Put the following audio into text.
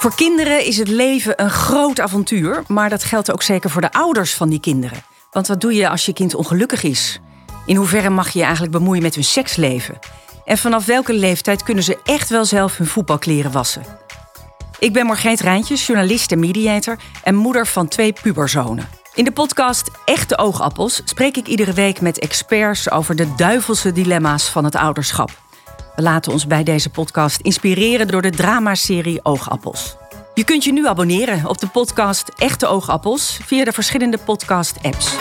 Voor kinderen is het leven een groot avontuur, maar dat geldt ook zeker voor de ouders van die kinderen. Want wat doe je als je kind ongelukkig is? In hoeverre mag je je eigenlijk bemoeien met hun seksleven? En vanaf welke leeftijd kunnen ze echt wel zelf hun voetbalkleren wassen? Ik ben Margreet Rijntjes, journalist en mediator en moeder van twee puberzonen. In de podcast Echte Oogappels spreek ik iedere week met experts over de duivelse dilemma's van het ouderschap. We laten ons bij deze podcast inspireren door de dramaserie Oogappels. Je kunt je nu abonneren op de podcast Echte Oogappels via de verschillende podcast-apps.